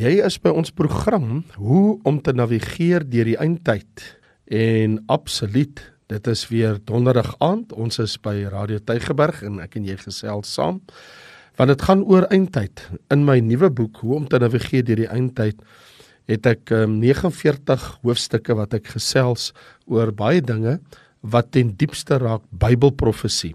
Jy is by ons program hoe om te navigeer deur die eindtyd. En absoluut, dit is weer donderdag aand. Ons is by Radio Tygerberg en ek en jy gesels saam. Want dit gaan oor eindtyd. In my nuwe boek Hoe om te navigeer deur die eindtyd het ek um, 49 hoofstukke wat ek gesels oor baie dinge wat ten diepste raak Bybelprofesie.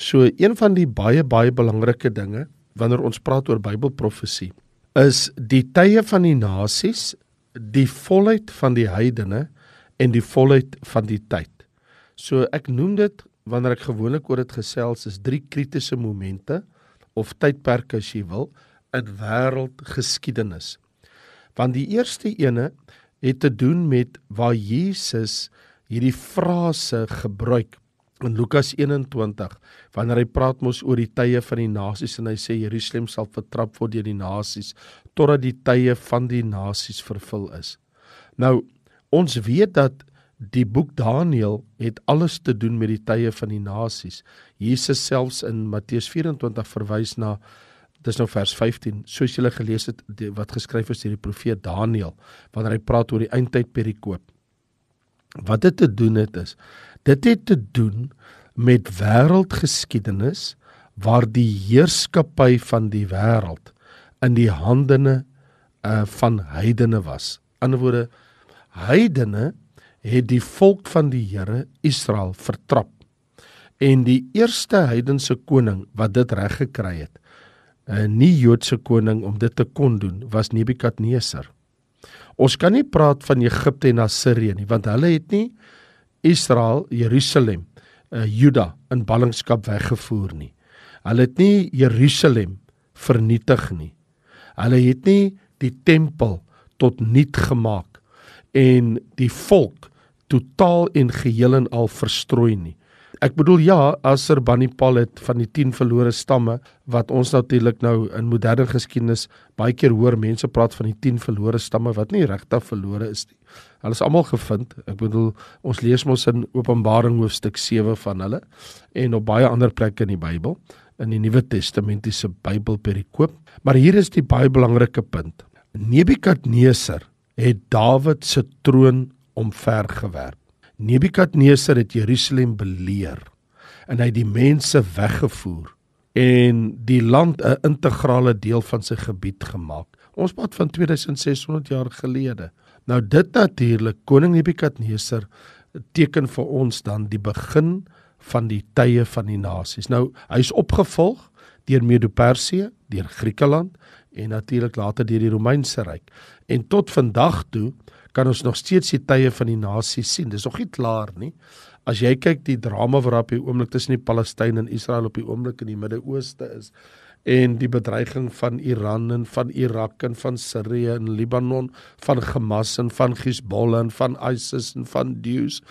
So een van die baie baie belangrike dinge wanneer ons praat oor Bybelprofesie is die tye van die nasies, die volheid van die heidene en die volheid van die tyd. So ek noem dit wanneer ek gewoonlik oor dit gesels is drie kritiese momente of tydperke as jy wil in wêreldgeskiedenis. Want die eerste ene het te doen met waar Jesus hierdie frase gebruik in Lukas 21 wanneer hy praat mos oor die tye van die nasies en hy sê Jerusalem sal vertrap word deur die nasies totdat die tye van die nasies vervul is. Nou ons weet dat die boek Daniël het alles te doen met die tye van die nasies. Jesus selfs in Matteus 24 verwys na dis nou vers 15 soos jy gelees het wat geskryf is deur die profeet Daniël wanneer hy praat oor die eindtyd perikoop. Wat dit te doen het is Dit het te doen met wêreldgeskiedenis waar die heerskappy van die wêreld in die hande uh van heidene was. In ander woorde, heidene het die volk van die Here Israel vertrap. En die eerste heidense koning wat dit reg gekry het, 'n nie Joodse koning om dit te kon doen, was Nebukadneser. Ons kan nie praat van Egipte en Assirië nie, want hulle het nie Israel, Jerusalem, uh, Juda in ballingskap weggevoer nie. Hulle het nie Jerusalem vernietig nie. Hulle het nie die tempel tot niet gemaak en die volk totaal en geheel en al verstrooi nie. Ek bedoel ja, Aserbanipal het van die 10 verlore stamme wat ons natuurlik nou in moderne geskiedenis baie keer hoor mense praat van die 10 verlore stamme wat nie regtig verlore is nie. Hulle is almal gevind. Ek bedoel ons lees mos in Openbaring hoofstuk 7 van hulle en op baie ander plekke in die Bybel in die Nuwe Testamentiese Bybel perikoop. Maar hier is die baie belangrike punt. Nebukadneser het Dawid se troon omvergewerp. Nebukadneser het Jerusalem beleer en hy het die mense weggevoer en die land 'n integrale deel van sy gebied gemaak. Ons praat van 2600 jaar gelede. Nou dit natuurlik koning Nebukadneser teken vir ons dan die begin van die tye van die nasies. Nou hy's opgevolg deur Medo-Persië, deur Griekeland en natuurlik later deur die Romeinse ryk. En tot vandag toe kan ons nog steeds die tye van die nasie sien. Dis nog nie klaar nie. As jy kyk die drama wat op die oomblik tussen die Palestyn en Israel op die oomblik in die Midde-Ooste is en die bedreiging van Iran en van Irak en van Sirië en Libanon, van Hamas en van Hezbollah en van ISIS en van Deus.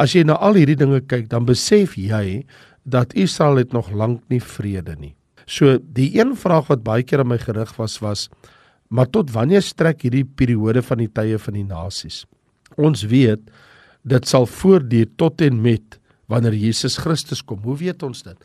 As jy na al hierdie dinge kyk, dan besef jy dat Israel het nog lank nie vrede nie. So die een vraag wat baie keer aan my gerig was was Maar tot wanneer strek hierdie periode van die tye van die nasies? Ons weet dit sal voortduur tot en met wanneer Jesus Christus kom. Hoe weet ons dit?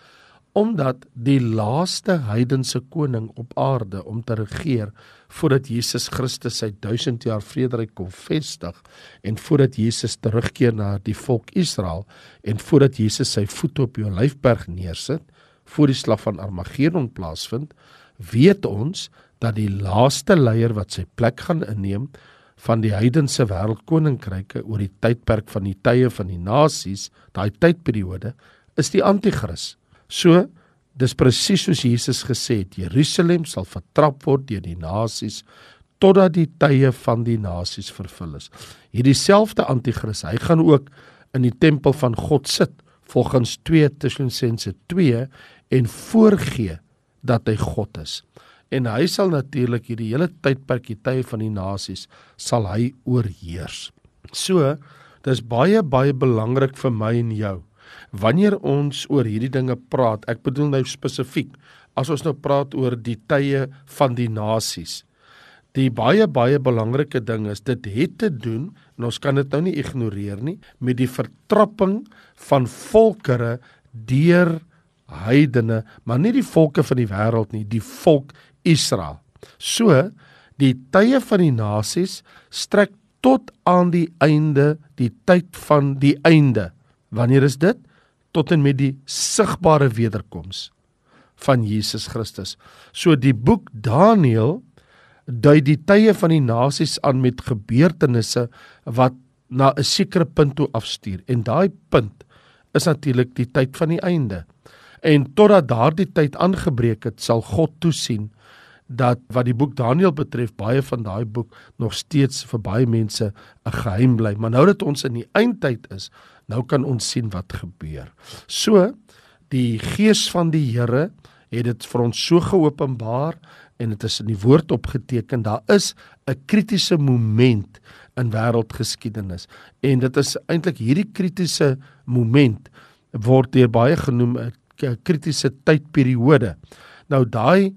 Omdat die laaste heidense koning op aarde om te regeer voordat Jesus Christus sy 1000 jaar vrederyk kom vestig en voordat Jesus terugkeer na die volk Israel en voordat Jesus sy voet op die Olyfberg neersit voor die slag van Armagedon plaasvind, weet ons dat die laaste leier wat sy plek gaan inneem van die heidense wêreldkoninkryke oor die tydperk van die tye van die nasies, daai tydperiode, is die anti-kris. So, dis presies soos Jesus gesê het, Jerusalem sal vertrap word deur die nasies totdat die tye van die nasies vervul is. Hierdie selfde anti-kris, hy gaan ook in die tempel van God sit volgens 2 Tessalonisense 2 en voorgee dat hy God is en hy sal natuurlik hierdie hele tydperk die tye van die nasies sal hy oorheers. So, dis baie baie belangrik vir my en jou. Wanneer ons oor hierdie dinge praat, ek bedoel nou spesifiek as ons nou praat oor die tye van die nasies. Die baie baie belangrike ding is dit het te doen en ons kan dit nou nie ignoreer nie met die vertrapping van volkere deur heidene, maar nie die volke van die wêreld nie, die volk Israel. So Die tye van die nasies strek tot aan die einde, die tyd van die einde. Wanneer is dit? Tot en met die sigbare wederkoms van Jesus Christus. So die boek Daniël dui die tye van die nasies aan met gebeurtenisse wat na 'n sekere punt toe afstuur en daai punt is natuurlik die tyd van die einde. En totdat daardie tyd aangebreek het, sal God toesien dat wat die boek Daniël betref, baie van daai boek nog steeds vir baie mense 'n geheim bly. Maar nou dat ons in die eindtyd is, nou kan ons sien wat gebeur. So die gees van die Here het dit vir ons so geopenbaar en dit is in die woord opgeteken. Daar is 'n kritiese moment in wêreldgeskiedenis en dit is eintlik hierdie kritiese moment word deur baie genoem 'n kritiese tydperiode. Nou daai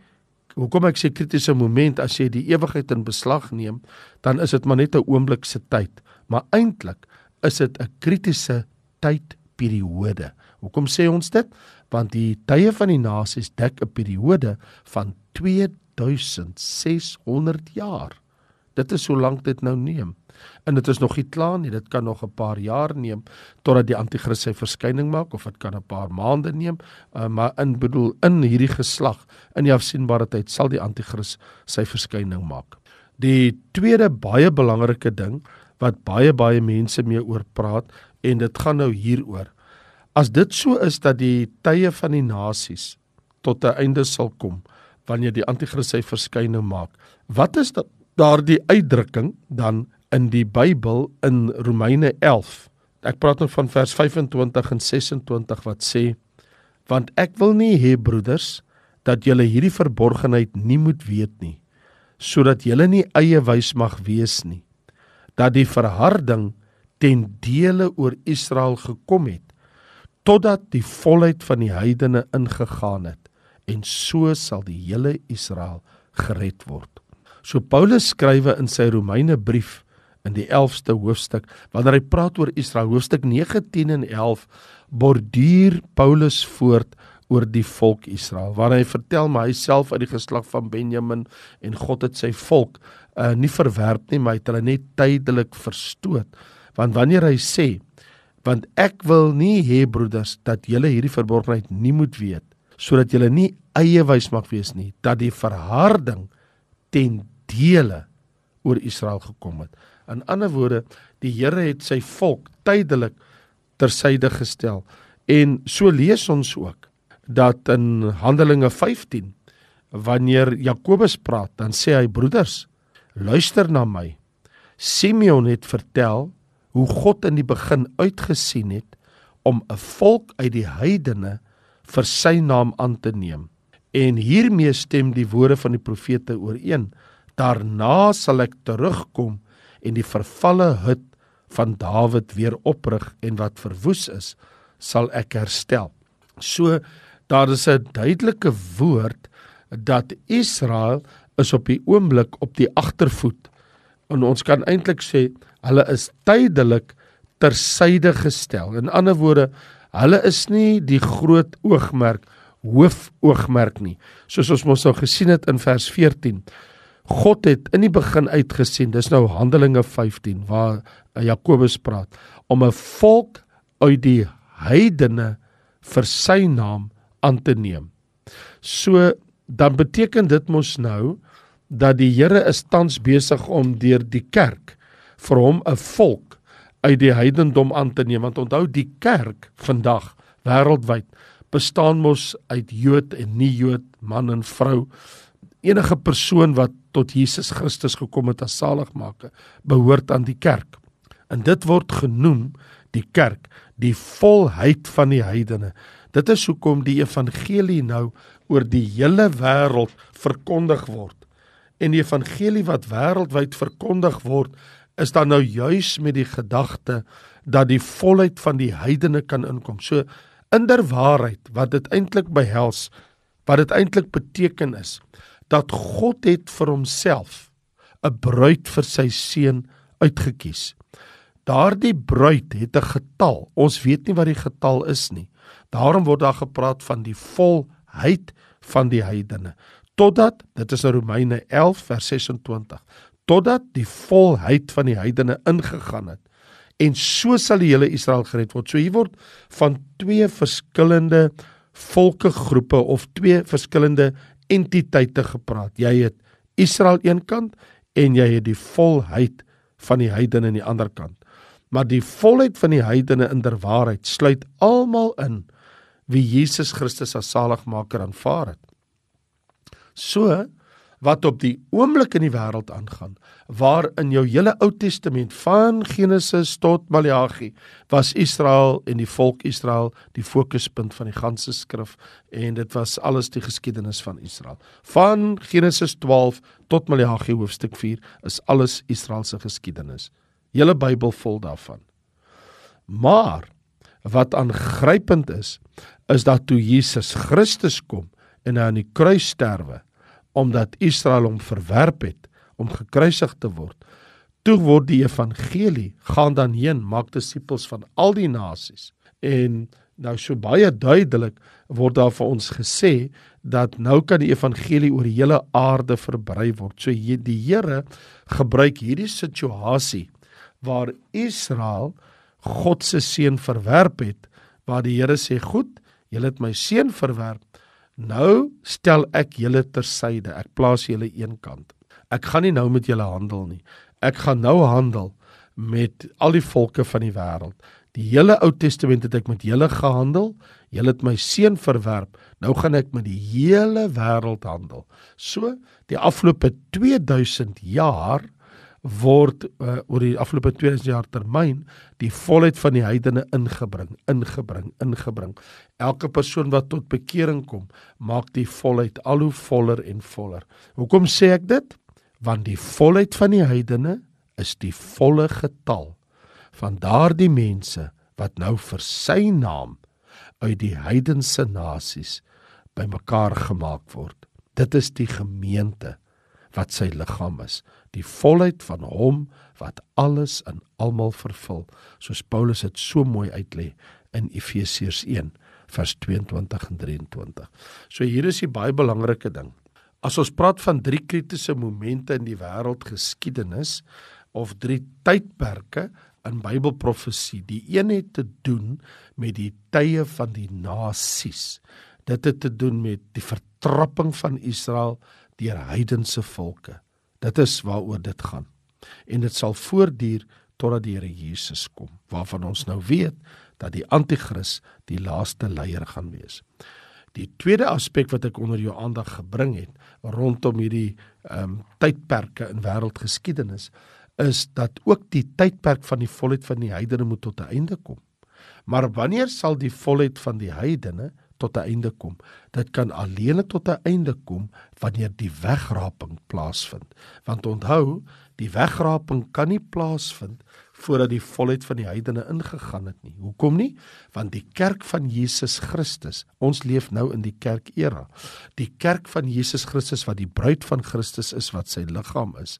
hoekom ek sê kritiese moment as jy die ewigheid in beslag neem, dan is dit maar net 'n oomblik se tyd, maar eintlik is dit 'n kritiese tydperiode. Hoekom sê ons dit? Want die tye van die nasies dek 'n periode van 2600 jaar. Dit is hoe lank dit nou neem. En dit is nog nie klaar nie. Dit kan nog 'n paar jaar neem totdat die anti-kris sy verskyning maak of dit kan 'n paar maande neem. Uh, maar in bedoel in hierdie geslag in die afsienbare tyd sal die anti-kris sy verskyning maak. Die tweede baie belangrike ding wat baie baie mense mee oor praat en dit gaan nou hieroor. As dit so is dat die tye van die nasies tot 'n einde sal kom wanneer die anti-kris sy verskyning maak, wat is dat daardie uitdrukking dan in die Bybel in Romeine 11. Ek praat nou van vers 25 en 26 wat sê want ek wil nie hê broeders dat julle hierdie verborgenheid nie moet weet nie sodat julle nie eie wys mag wees nie dat die verharding ten dele oor Israel gekom het totdat die volheid van die heidene ingegaan het en so sal die hele Israel gered word. So Paulus skrywe in sy Romeine brief in die 11ste hoofstuk wanneer hy praat oor Israel hoofstuk 9:10 en 11 borduur Paulus voort oor die volk Israel waar hy vertel maar hy self uit die geslag van Benjamin en God het sy volk uh, nie verwerp nie maar hy het hulle net tydelik verstoot. Want wanneer hy sê want ek wil nie hê broeders dat julle hierdie verborgenheid nie moet weet sodat julle nie eie wys mag wees nie dat die verharding ten dele oor Israel gekom het. In ander woorde, die Here het sy volk tydelik tersyde gestel. En so lees ons ook dat in Handelinge 15 wanneer Jakobus praat, dan sê hy broeders, luister na my. Simeon het vertel hoe God in die begin uitgesien het om 'n volk uit die heidene vir sy naam aan te neem. En hiermee stem die woorde van die profete ooreen. Daarna sal ek terugkom en die vervalle hut van Dawid weer oprig en wat verwoes is, sal ek herstel. So daar is 'n duidelike woord dat Israel is op die oomblik op die agtervoet. En ons kan eintlik sê hulle is tydelik tersyde gestel. In ander woorde, hulle is nie die groot oogmerk hoofoogmerk nie. Soos ons mos nou gesien het in vers 14 God het in die begin uitgesien, dis nou Handelinge 15 waar Jakobus praat om 'n volk uit die heidene vir sy naam aan te neem. So dan beteken dit mos nou dat die Here is tans besig om deur die kerk vir hom 'n volk uit die heidendom aan te neem want onthou die kerk vandag wêreldwyd bestaan mos uit Jood en nie Jood, man en vrou. Enige persoon wat tot Jesus Christus gekom het as saligmaker, behoort aan die kerk. En dit word genoem die kerk, die volheid van die heidene. Dit is hoekom die evangelie nou oor die hele wêreld verkondig word. En die evangelie wat wêreldwyd verkondig word, is dan nou juis met die gedagte dat die volheid van die heidene kan inkom. So inderwaarheid wat dit eintlik behels, wat dit eintlik beteken is, dat God het vir homself 'n bruid vir sy seun uitgekies. Daardie bruid het 'n getal. Ons weet nie wat die getal is nie. Daarom word daar gepraat van die volheid van die heidene totdat dit is in Romeine 11 vers 26 totdat die volheid van die heidene ingegaan het en so sal die hele Israel gered word. So hier word van twee verskillende volkegroepe of twee verskillende entiteite gepraat. Jy het Israel een kant en jy het die volheid van die heidene aan die ander kant. Maar die volheid van die heidene in der waarheid sluit almal in wie Jesus Christus as saligmaker aanvaar het. So wat op die oomblik in die wêreld aangaan, waar in jou hele Ou Testament van Genesis tot Maleagi was Israel en die volk Israel die fokuspunt van die ganse skrif en dit was alles die geskiedenis van Israel. Van Genesis 12 tot Maleagi hoofstuk 4 is alles Israel se geskiedenis. Hele Bybel vol daarvan. Maar wat aangrypend is, is dat toe Jesus Christus kom en hy aan die kruis sterwe, omdat Israel hom verwerp het om gekruisig te word. Toe word die evangelie gaan dan heen maak disippels van al die nasies. En nou so baie duidelik word daar vir ons gesê dat nou kan die evangelie oor die hele aarde verbrei word. So die Here gebruik hierdie situasie waar Israel God se seun verwerp het, waar die Here sê, "Goed, julle het my seun verwerp, Nou stel ek julle tersyde. Ek plaas julle eenkant. Ek gaan nie nou met julle handel nie. Ek gaan nou handel met al die volke van die wêreld. Die hele Ou Testament het ek met julle gehandel. Julle het my seun verwerp. Nou gaan ek met die hele wêreld handel. So, die afgelope 2000 jaar word uh, oor die afgelope 2000 jaar termyn die volheid van die heidene ingebring, ingebring, ingebring. Elke persoon wat tot bekering kom, maak die volheid al hoe voller en voller. Hoekom sê ek dit? Want die volheid van die heidene is die volle getal van daardie mense wat nou vir sy naam uit die heidense nasies bymekaar gemaak word. Dit is die gemeente wat sy liggaam is, die volheid van hom wat alles in almal vervul, soos Paulus dit so mooi uitlê in Efesiërs 1 vers 22 en 23. So hier is 'n baie belangrike ding. As ons praat van drie kritiese momente in die wêreldgeskiedenis of drie tydperke in Bybelprofesie, die een het te doen met die tye van die nasies. Dit het te doen met die vertrapping van Israel deur heidense volke. Dit is waaroor dit gaan. En dit sal voortduur totdat die Here Jesus kom, waarvan ons nou weet dat die anti-kris die laaste leier gaan wees. Die tweede aspek wat ek onder jou aandag gebring het rondom hierdie ehm um, tydperke in wêreldgeskiedenis is dat ook die tydperk van die volheid van die heidene moet tot 'n einde kom. Maar wanneer sal die volheid van die heidene tot 'n einde kom. Dit kan alleen tot 'n einde kom wanneer die wegraping plaasvind. Want onthou, die wegraping kan nie plaasvind voordat die volheid van die heidene ingegaan het nie. Hoekom nie? Want die kerk van Jesus Christus, ons leef nou in die kerk era. Die kerk van Jesus Christus wat die bruid van Christus is wat sy liggaam is.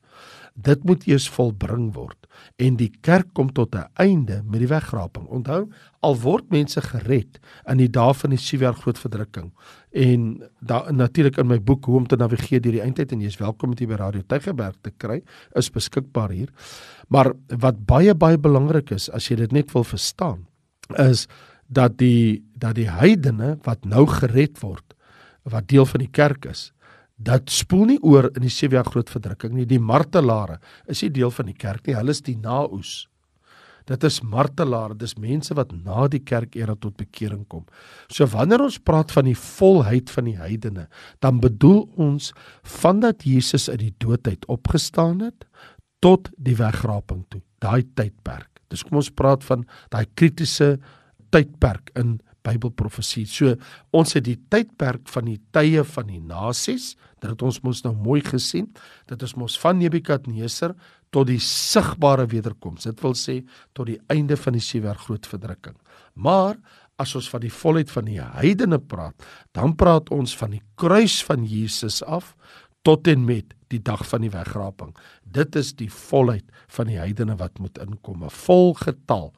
Dit moet eers volbring word en die kerk kom tot 'n einde met die wegraping. Onthou, al word mense gered in die dae van die sewe jaar groot verdrukking en daar natuurlik in my boek hoe om te navigeer deur die eindtyd en jy is welkom om dit by Radio Tygerberg te kry is beskikbaar hier. Maar wat baie baie belangrik is as jy dit net wil verstaan is dat die dat die heidene wat nou gered word wat deel van die kerk is dat spoel nie oor in die sewe jaar groot verdrukking nie. Die martelare is nie deel van die kerk nie. Hulle is die naoes. Dit is martelare, dis mense wat na die kerk era tot bekering kom. So wanneer ons praat van die volheid van die heidene, dan bedoel ons vandat Jesus uit die dood uit opgestaan het tot die wegraping toe. Daai tydperk. Dis kom ons praat van daai kritiese tydperk in Bybelprofesie. So ons het die tydperk van die tye van die nasies, dit het ons mos nou mooi gesien. Dit is mos van Nebukadneser tot die sigbare wederkoms. Dit wil sê tot die einde van die sewe jaar groot verdrukking. Maar as ons van die volheid van die heidene praat, dan praat ons van die kruis van Jesus af tot en met die dag van die wegraping. Dit is die volheid van die heidene wat moet inkom, 'n vol getal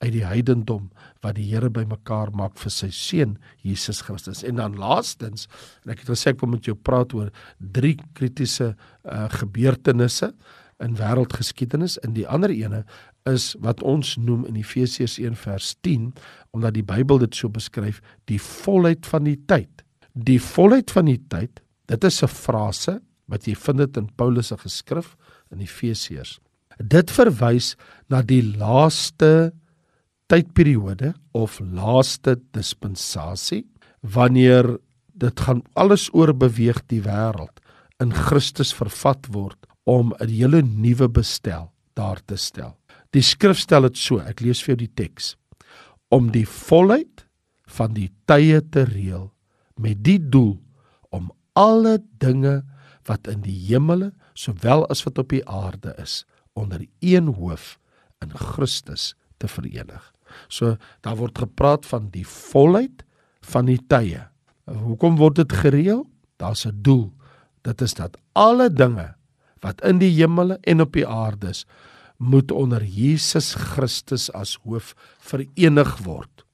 uit die heidendom wat die Here bymekaar maak vir sy seun Jesus Christus. En dan laastens, en ek het gesê ek wil met jou praat oor drie kritiese uh, gebeurtenisse in wêreldgeskiedenis. En die ander ene is wat ons noem in Efesiërs 1 vers 10, omdat die Bybel dit so beskryf, die volheid van die tyd. Die volheid van die tyd, dit is 'n frase wat jy vind dit in Paulus se geskrif in Efesiërs. Dit verwys na die laaste tydperiode of laaste dispensasie wanneer dit gaan alles oorbeweeg die wêreld in Christus vervat word om 'n hele nuwe bestel daar te stel. Die skrif stel dit so, ek lees vir jou die teks. Om die volheid van die tye te reël met die doel om alle dinge wat in die hemele sowel as wat op die aarde is onder een hoof in Christus te verenig. So daar word gepraat van die volheid van die tye. Hoekom word dit gereël? Daar's 'n doel. Dit is dat alle dinge wat in die hemele en op die aarde is, moet onder Jesus Christus as hoof verenig word.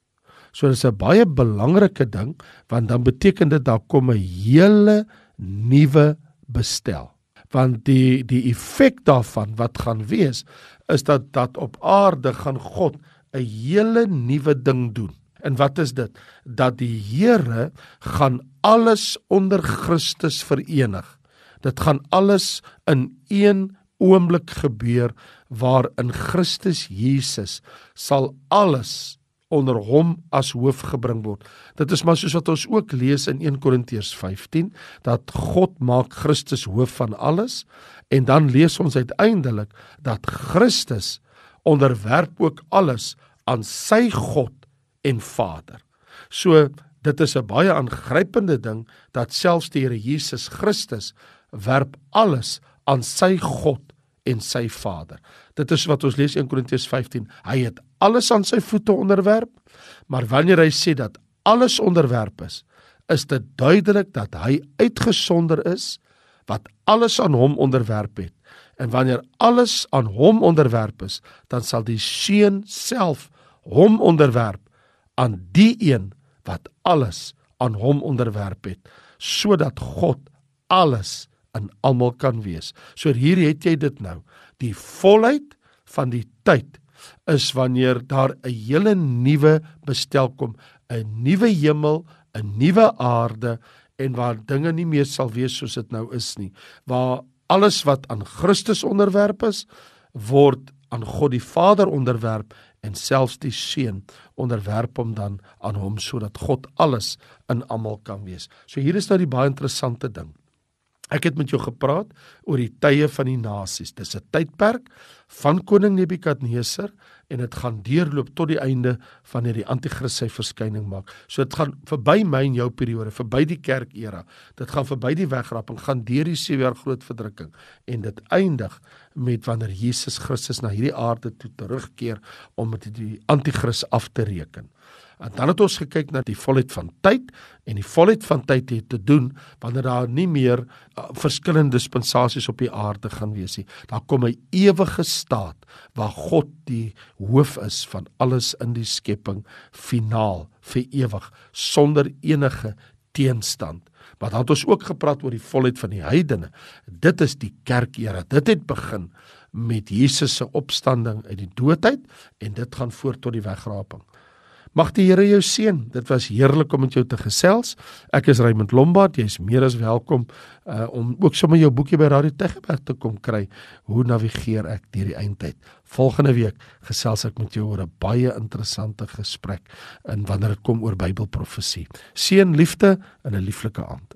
So dis 'n baie belangrike ding want dan beteken dit daar kom 'n hele nuwe bestel. Want die die effek daarvan wat gaan wees is dat dat op aarde gaan God 'n hele nuwe ding doen. En wat is dit? Dat die Here gaan alles onder Christus verenig. Dit gaan alles in een oomblik gebeur waarin Christus Jesus sal alles onder hom as hoof gebring word. Dit is maar soos wat ons ook lees in 1 Korintiërs 15 dat God maak Christus hoof van alles en dan lees ons uiteindelik dat Christus onderwerp ook alles aan sy God en Vader. So dit is 'n baie aangrypende ding dat selfs die Here Jesus Christus werp alles aan sy God en sy Vader. Dit is wat ons lees in Korintiërs 15. Hy het alles aan sy voete onderwerp, maar wanneer hy sê dat alles onderwerp is, is dit duidelik dat hy uitgesonder is wat alles aan hom onderwerp het. En wanneer alles aan hom onderwerp is, dan sal die seun self hom onderwerp aan die een wat alles aan hom onderwerp het, sodat God alles in almal kan wees. So hier het jy dit nou. Die volheid van die tyd is wanneer daar 'n hele nuwe bestel kom, 'n nuwe hemel, 'n nuwe aarde en waar dinge nie meer sal wees soos dit nou is nie, waar alles wat aan Christus onderwerp is, word aan God die Vader onderwerp en selfs die Seun onderwerp hom dan aan hom sodat God alles in almal kan wees. So hier is nou die baie interessante ding. Ek het met jou gepraat oor die tye van die nasies. Dis 'n tydperk van koning Nebukadneser en dit gaan deurloop tot die einde wanneer die anti-kris sy verskyning maak. So dit gaan verby my en jou periode, verby die kerk era. Dit gaan verby die wegraping, gaan deur die 7 jaar groot verdrukking en dit eindig met wanneer Jesus Christus na hierdie aarde toe terugkeer om met die anti-kris af te reken. En dan het ons gekyk na die volheid van tyd en die volheid van tyd het te doen wanneer daar nie meer uh, verskillende dispensasies op die aarde gaan wees nie. Daar kom 'n ewige staat waar God die hoof is van alles in die skepping finaal vir ewig sonder enige teenstand. Maar dan het ons ook gepraat oor die volheid van die heidene. Dit is die kerkera. Dit het begin met Jesus se opstanding uit die doodheid en dit gaan voort tot die wegraping. Mag die Here jou seën. Dit was heerlik om met jou te gesels. Ek is Raymond Lombard. Jy's meer as welkom uh om ook sommer jou boekie by Radio Tegeberg te kom kry. Hoe navigeer ek deur die eindtyd? Volgende week gesels ek met jou oor 'n baie interessante gesprek in wanneer dit kom oor Bybelprofesie. Seën, liefde en 'n lieflike aand.